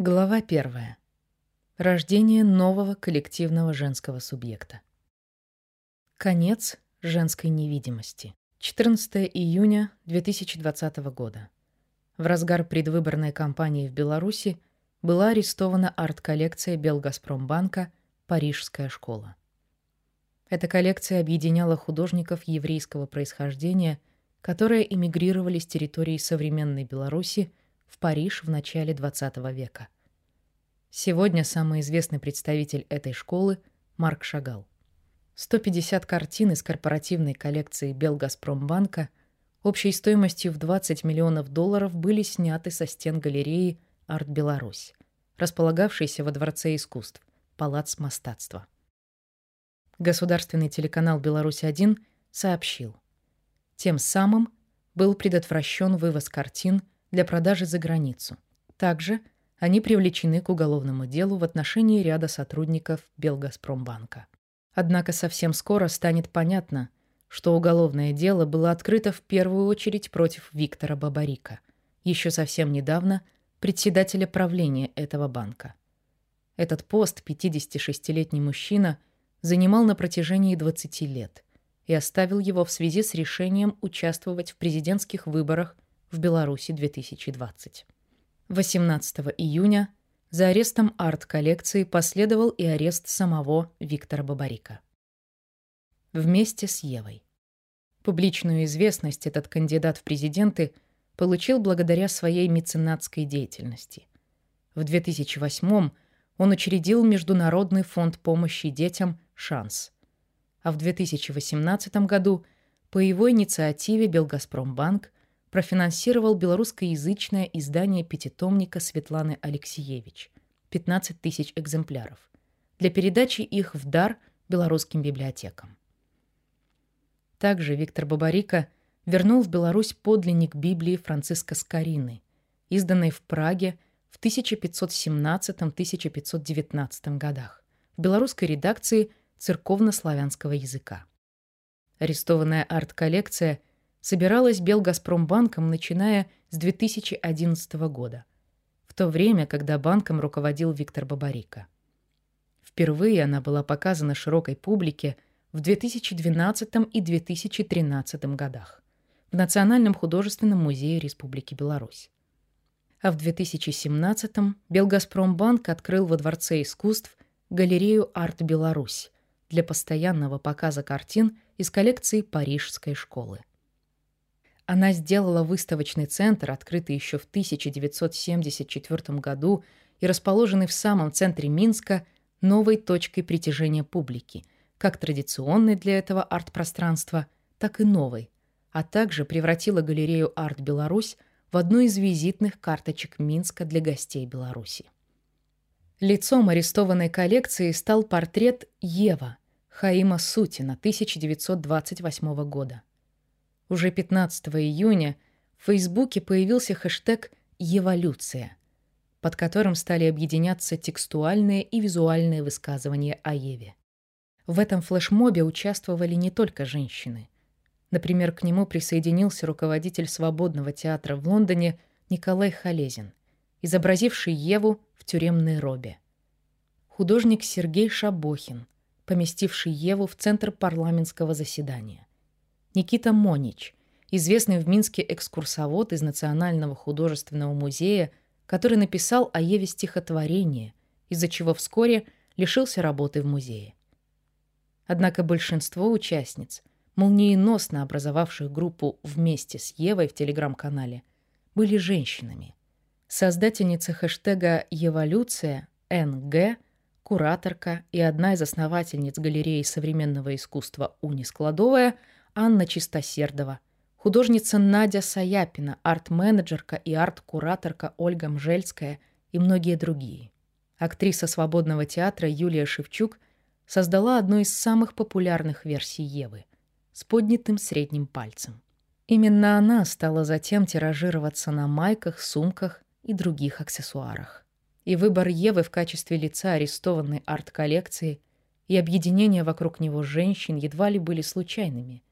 Глава первая. Рождение нового коллективного женского субъекта. Конец женской невидимости. 14 июня 2020 года. В разгар предвыборной кампании в Беларуси была арестована арт-коллекция Белгазпромбанка «Парижская школа». Эта коллекция объединяла художников еврейского происхождения, которые эмигрировали с территории современной Беларуси в Париж в начале XX века. Сегодня самый известный представитель этой школы – Марк Шагал. 150 картин из корпоративной коллекции Белгазпромбанка общей стоимостью в 20 миллионов долларов были сняты со стен галереи «Арт Беларусь», располагавшейся во Дворце искусств, Палац мастатства. Государственный телеканал «Беларусь-1» сообщил. Тем самым был предотвращен вывоз картин для продажи за границу. Также они привлечены к уголовному делу в отношении ряда сотрудников Белгазпромбанка. Однако совсем скоро станет понятно, что уголовное дело было открыто в первую очередь против Виктора Бабарика, еще совсем недавно председателя правления этого банка. Этот пост 56-летний мужчина – занимал на протяжении 20 лет и оставил его в связи с решением участвовать в президентских выборах в Беларуси 2020. 18 июня за арестом арт-коллекции последовал и арест самого Виктора Бабарика. Вместе с Евой. Публичную известность этот кандидат в президенты получил благодаря своей меценатской деятельности. В 2008 он учредил Международный фонд помощи детям шанс. А в 2018 году по его инициативе Белгазпромбанк профинансировал белорусскоязычное издание пятитомника Светланы Алексеевич 15 тысяч экземпляров для передачи их в дар белорусским библиотекам. Также Виктор Бабарика вернул в Беларусь подлинник Библии Франциска Скорины, изданной в Праге в 1517-1519 годах в белорусской редакции церковно-славянского языка. Арестованная арт-коллекция собиралась Белгазпромбанком, начиная с 2011 года, в то время, когда банком руководил Виктор Бабарика. Впервые она была показана широкой публике в 2012 и 2013 годах в Национальном художественном музее Республики Беларусь. А в 2017-м Белгазпромбанк открыл во Дворце искусств галерею «Арт Беларусь», для постоянного показа картин из коллекции Парижской школы. Она сделала выставочный центр, открытый еще в 1974 году и расположенный в самом центре Минска, новой точкой притяжения публики, как традиционной для этого арт-пространства, так и новой, а также превратила галерею «Арт Беларусь» в одну из визитных карточек Минска для гостей Беларуси. Лицом арестованной коллекции стал портрет Ева Хаима Сутина 1928 года. Уже 15 июня в Фейсбуке появился хэштег «Еволюция», под которым стали объединяться текстуальные и визуальные высказывания о Еве. В этом флешмобе участвовали не только женщины. Например, к нему присоединился руководитель свободного театра в Лондоне Николай Халезин, изобразивший Еву в тюремной робе. Художник Сергей Шабохин, поместивший Еву в центр парламентского заседания. Никита Монич, известный в Минске экскурсовод из Национального художественного музея, который написал о Еве стихотворение, из-за чего вскоре лишился работы в музее. Однако большинство участниц, молниеносно образовавших группу «Вместе с Евой» в телеграм-канале, были женщинами. Создательница хэштега «Еволюция» НГ, кураторка и одна из основательниц галереи современного искусства «Уни Складовая» Анна Чистосердова, художница Надя Саяпина, арт-менеджерка и арт-кураторка Ольга Мжельская и многие другие. Актриса свободного театра Юлия Шевчук создала одну из самых популярных версий Евы с поднятым средним пальцем. Именно она стала затем тиражироваться на майках, сумках и других аксессуарах. И выбор Евы в качестве лица арестованной арт-коллекции и объединение вокруг него женщин едва ли были случайными.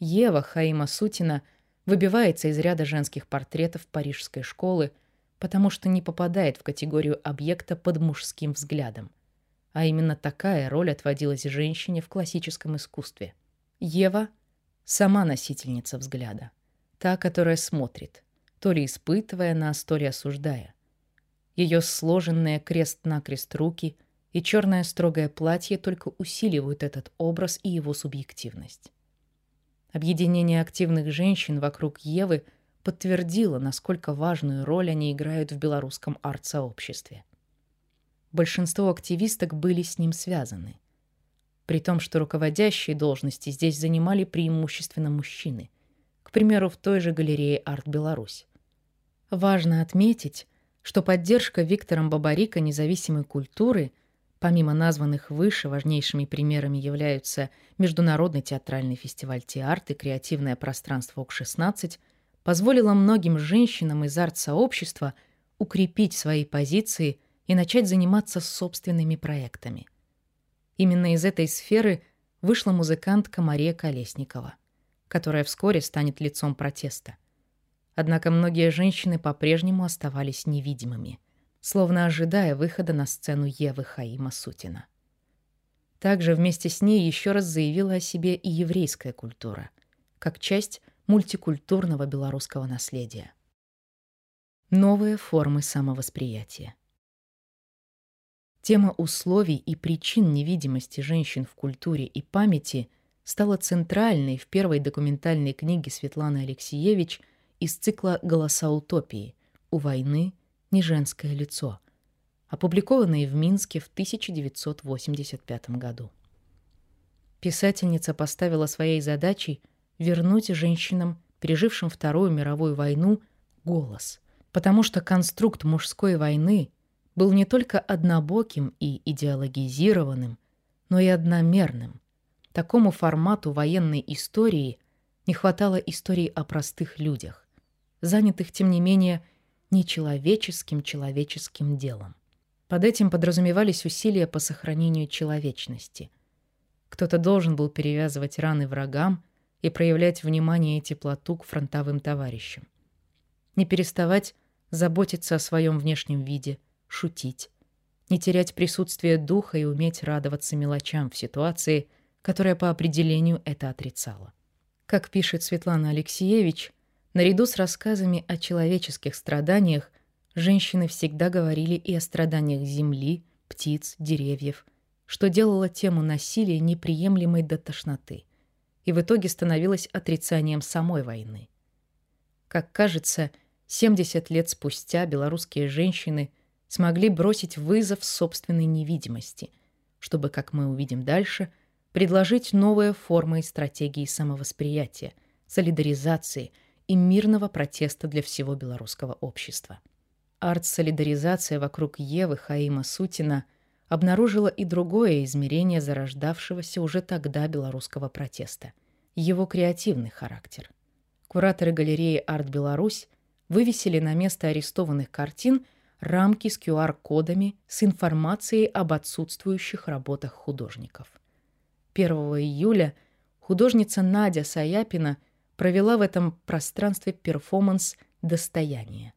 Ева Хаима Сутина выбивается из ряда женских портретов парижской школы, потому что не попадает в категорию объекта под мужским взглядом. А именно такая роль отводилась женщине в классическом искусстве. Ева — сама носительница взгляда, та, которая смотрит, то ли испытывая нас, то ли осуждая. Ее сложенные крест-накрест руки и черное строгое платье только усиливают этот образ и его субъективность. Объединение активных женщин вокруг Евы подтвердило, насколько важную роль они играют в белорусском арт-сообществе. Большинство активисток были с ним связаны. При том, что руководящие должности здесь занимали преимущественно мужчины. К примеру, в той же галерее «Арт Беларусь». Важно отметить, что поддержка Виктором Бабарика независимой культуры, помимо названных выше, важнейшими примерами являются Международный театральный фестиваль «Теарт» и креативное пространство ОК-16, позволила многим женщинам из арт-сообщества укрепить свои позиции и начать заниматься собственными проектами. Именно из этой сферы вышла музыкантка Мария Колесникова, которая вскоре станет лицом протеста. Однако многие женщины по-прежнему оставались невидимыми, словно ожидая выхода на сцену Евы Хаима Сутина. Также вместе с ней еще раз заявила о себе и еврейская культура, как часть мультикультурного белорусского наследия. Новые формы самовосприятия. Тема условий и причин невидимости женщин в культуре и памяти стала центральной в первой документальной книге Светланы Алексеевич – из цикла «Голоса утопии» «У войны не женское лицо», опубликованные в Минске в 1985 году. Писательница поставила своей задачей вернуть женщинам, пережившим Вторую мировую войну, голос, потому что конструкт мужской войны был не только однобоким и идеологизированным, но и одномерным. Такому формату военной истории не хватало истории о простых людях занятых, тем не менее, нечеловеческим человеческим делом. Под этим подразумевались усилия по сохранению человечности. Кто-то должен был перевязывать раны врагам и проявлять внимание и теплоту к фронтовым товарищам. Не переставать заботиться о своем внешнем виде, шутить, не терять присутствие духа и уметь радоваться мелочам в ситуации, которая по определению это отрицала. Как пишет Светлана Алексеевич, Наряду с рассказами о человеческих страданиях женщины всегда говорили и о страданиях земли, птиц, деревьев, что делало тему насилия неприемлемой до тошноты и в итоге становилось отрицанием самой войны. Как кажется, 70 лет спустя белорусские женщины смогли бросить вызов собственной невидимости, чтобы, как мы увидим дальше, предложить новые формы и стратегии самовосприятия, солидаризации – и мирного протеста для всего белорусского общества. Арт-солидаризация вокруг Евы Хаима Сутина обнаружила и другое измерение зарождавшегося уже тогда белорусского протеста – его креативный характер. Кураторы галереи «Арт Беларусь» вывесили на место арестованных картин рамки с QR-кодами с информацией об отсутствующих работах художников. 1 июля художница Надя Саяпина – провела в этом пространстве перформанс «Достояние»,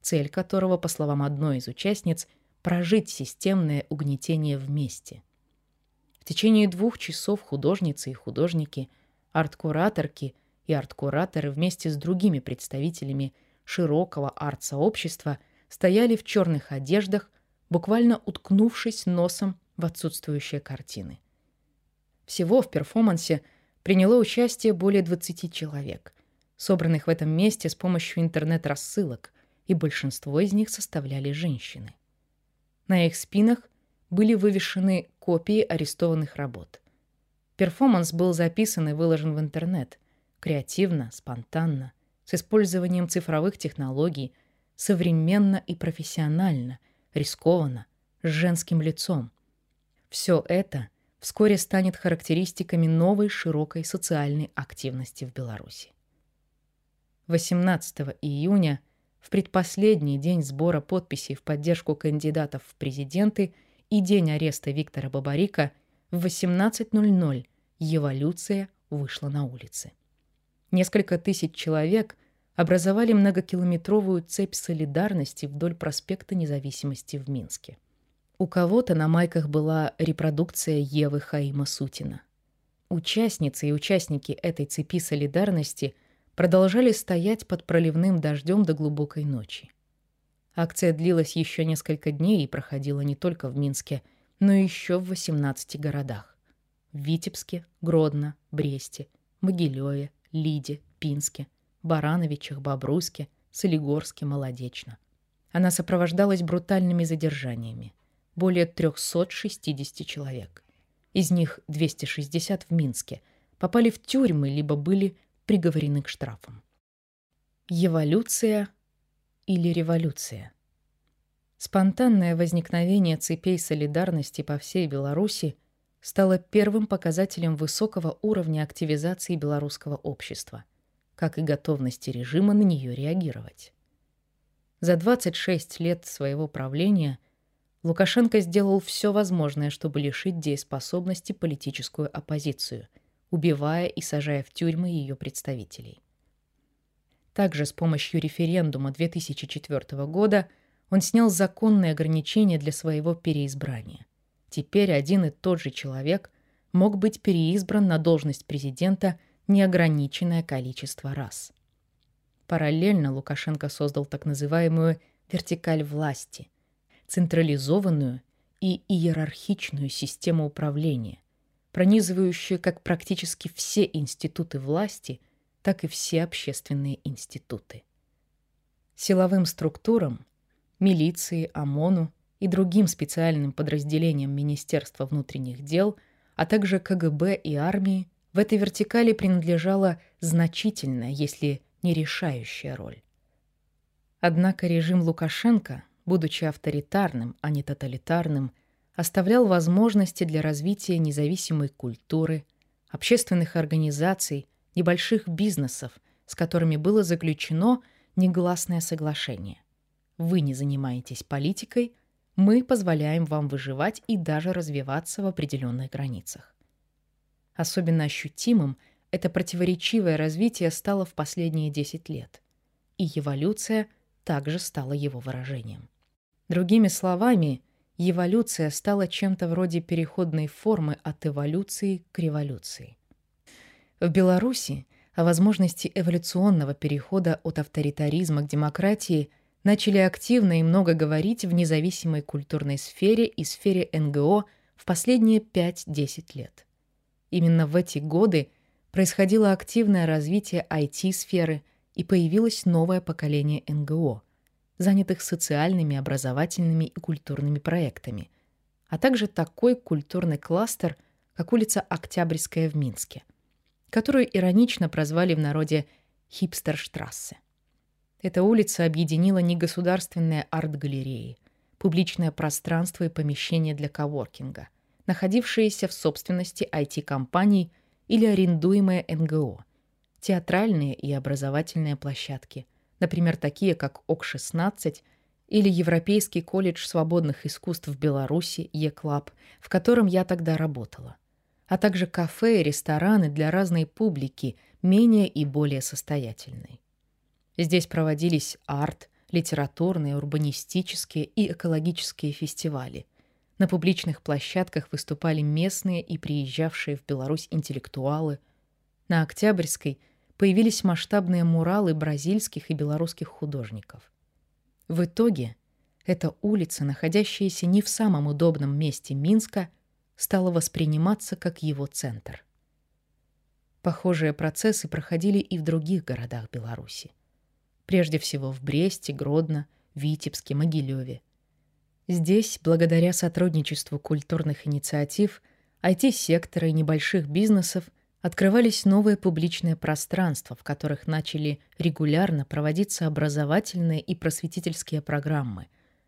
цель которого, по словам одной из участниц, прожить системное угнетение вместе. В течение двух часов художницы и художники, арт-кураторки и арт-кураторы вместе с другими представителями широкого арт-сообщества стояли в черных одеждах, буквально уткнувшись носом в отсутствующие картины. Всего в перформансе – приняло участие более 20 человек, собранных в этом месте с помощью интернет-рассылок, и большинство из них составляли женщины. На их спинах были вывешены копии арестованных работ. Перформанс был записан и выложен в интернет, креативно, спонтанно, с использованием цифровых технологий, современно и профессионально, рискованно, с женским лицом. Все это — вскоре станет характеристиками новой широкой социальной активности в Беларуси. 18 июня, в предпоследний день сбора подписей в поддержку кандидатов в президенты и день ареста Виктора Бабарика, в 18.00 «Эволюция» вышла на улицы. Несколько тысяч человек образовали многокилометровую цепь солидарности вдоль проспекта Независимости в Минске. У кого-то на майках была репродукция Евы Хаима Сутина. Участницы и участники этой цепи солидарности продолжали стоять под проливным дождем до глубокой ночи. Акция длилась еще несколько дней и проходила не только в Минске, но еще в 18 городах. В Витебске, Гродно, Бресте, Могилеве, Лиде, Пинске, Барановичах, Бобруйске, Солигорске, Молодечно. Она сопровождалась брутальными задержаниями. Более 360 человек. Из них 260 в Минске попали в тюрьмы либо были приговорены к штрафам. Эволюция или революция? Спонтанное возникновение цепей солидарности по всей Беларуси стало первым показателем высокого уровня активизации белорусского общества, как и готовности режима на нее реагировать. За 26 лет своего правления Лукашенко сделал все возможное, чтобы лишить дееспособности политическую оппозицию, убивая и сажая в тюрьмы ее представителей. Также с помощью референдума 2004 года он снял законные ограничения для своего переизбрания. Теперь один и тот же человек мог быть переизбран на должность президента неограниченное количество раз. Параллельно Лукашенко создал так называемую вертикаль власти, централизованную и иерархичную систему управления, пронизывающую как практически все институты власти, так и все общественные институты. Силовым структурам, милиции, ОМОНу и другим специальным подразделениям Министерства внутренних дел, а также КГБ и армии, в этой вертикали принадлежала значительная, если не решающая роль. Однако режим Лукашенко, будучи авторитарным, а не тоталитарным, оставлял возможности для развития независимой культуры, общественных организаций, небольших бизнесов, с которыми было заключено негласное соглашение. Вы не занимаетесь политикой, мы позволяем вам выживать и даже развиваться в определенных границах. Особенно ощутимым это противоречивое развитие стало в последние 10 лет, и эволюция также стала его выражением. Другими словами, эволюция стала чем-то вроде переходной формы от эволюции к революции. В Беларуси о возможности эволюционного перехода от авторитаризма к демократии начали активно и много говорить в независимой культурной сфере и сфере НГО в последние 5-10 лет. Именно в эти годы происходило активное развитие IT-сферы и появилось новое поколение НГО, занятых социальными, образовательными и культурными проектами, а также такой культурный кластер, как улица Октябрьская в Минске, которую иронично прозвали в народе «Хипстерштрассе». Эта улица объединила негосударственные арт-галереи, публичное пространство и помещение для коворкинга, находившиеся в собственности IT-компаний или арендуемые НГО, театральные и образовательные площадки, например, такие как ОК-16 или Европейский колледж свободных искусств в Беларуси ЕКЛАБ, в котором я тогда работала, а также кафе и рестораны для разной публики, менее и более состоятельной. Здесь проводились арт, литературные, урбанистические и экологические фестивали. На публичных площадках выступали местные и приезжавшие в Беларусь интеллектуалы. На Октябрьской появились масштабные муралы бразильских и белорусских художников. В итоге эта улица, находящаяся не в самом удобном месте Минска, стала восприниматься как его центр. Похожие процессы проходили и в других городах Беларуси прежде всего в Бресте, Гродно, Витебске, Могилеве. Здесь, благодаря сотрудничеству культурных инициатив, IT-сектора и небольших бизнесов открывались новые публичные пространства, в которых начали регулярно проводиться образовательные и просветительские программы,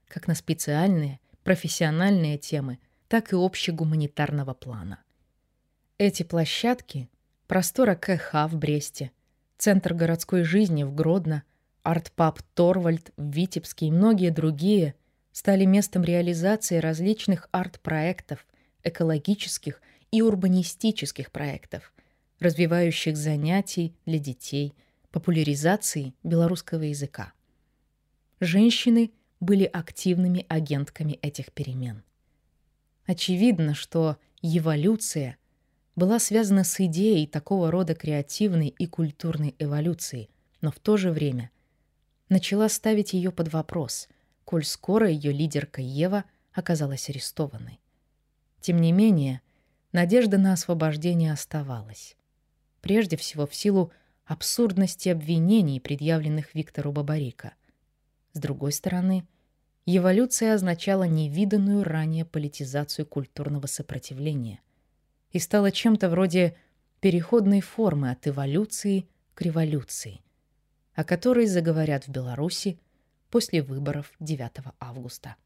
как на специальные, профессиональные темы, так и общегуманитарного плана. Эти площадки – простора КХ в Бресте, Центр городской жизни в Гродно, Артпаб Торвальд, Витебский и многие другие стали местом реализации различных арт-проектов, экологических и урбанистических проектов, развивающих занятий для детей, популяризации белорусского языка. Женщины были активными агентками этих перемен. Очевидно, что эволюция была связана с идеей такого рода креативной и культурной эволюции, но в то же время начала ставить ее под вопрос, коль скоро ее лидерка Ева оказалась арестованной. Тем не менее, надежда на освобождение оставалась. Прежде всего в силу абсурдности обвинений, предъявленных Виктору Бабарика. С другой стороны, эволюция означала невиданную ранее политизацию культурного сопротивления и стала чем-то вроде переходной формы от эволюции к революции, о которой заговорят в Беларуси после выборов 9 августа.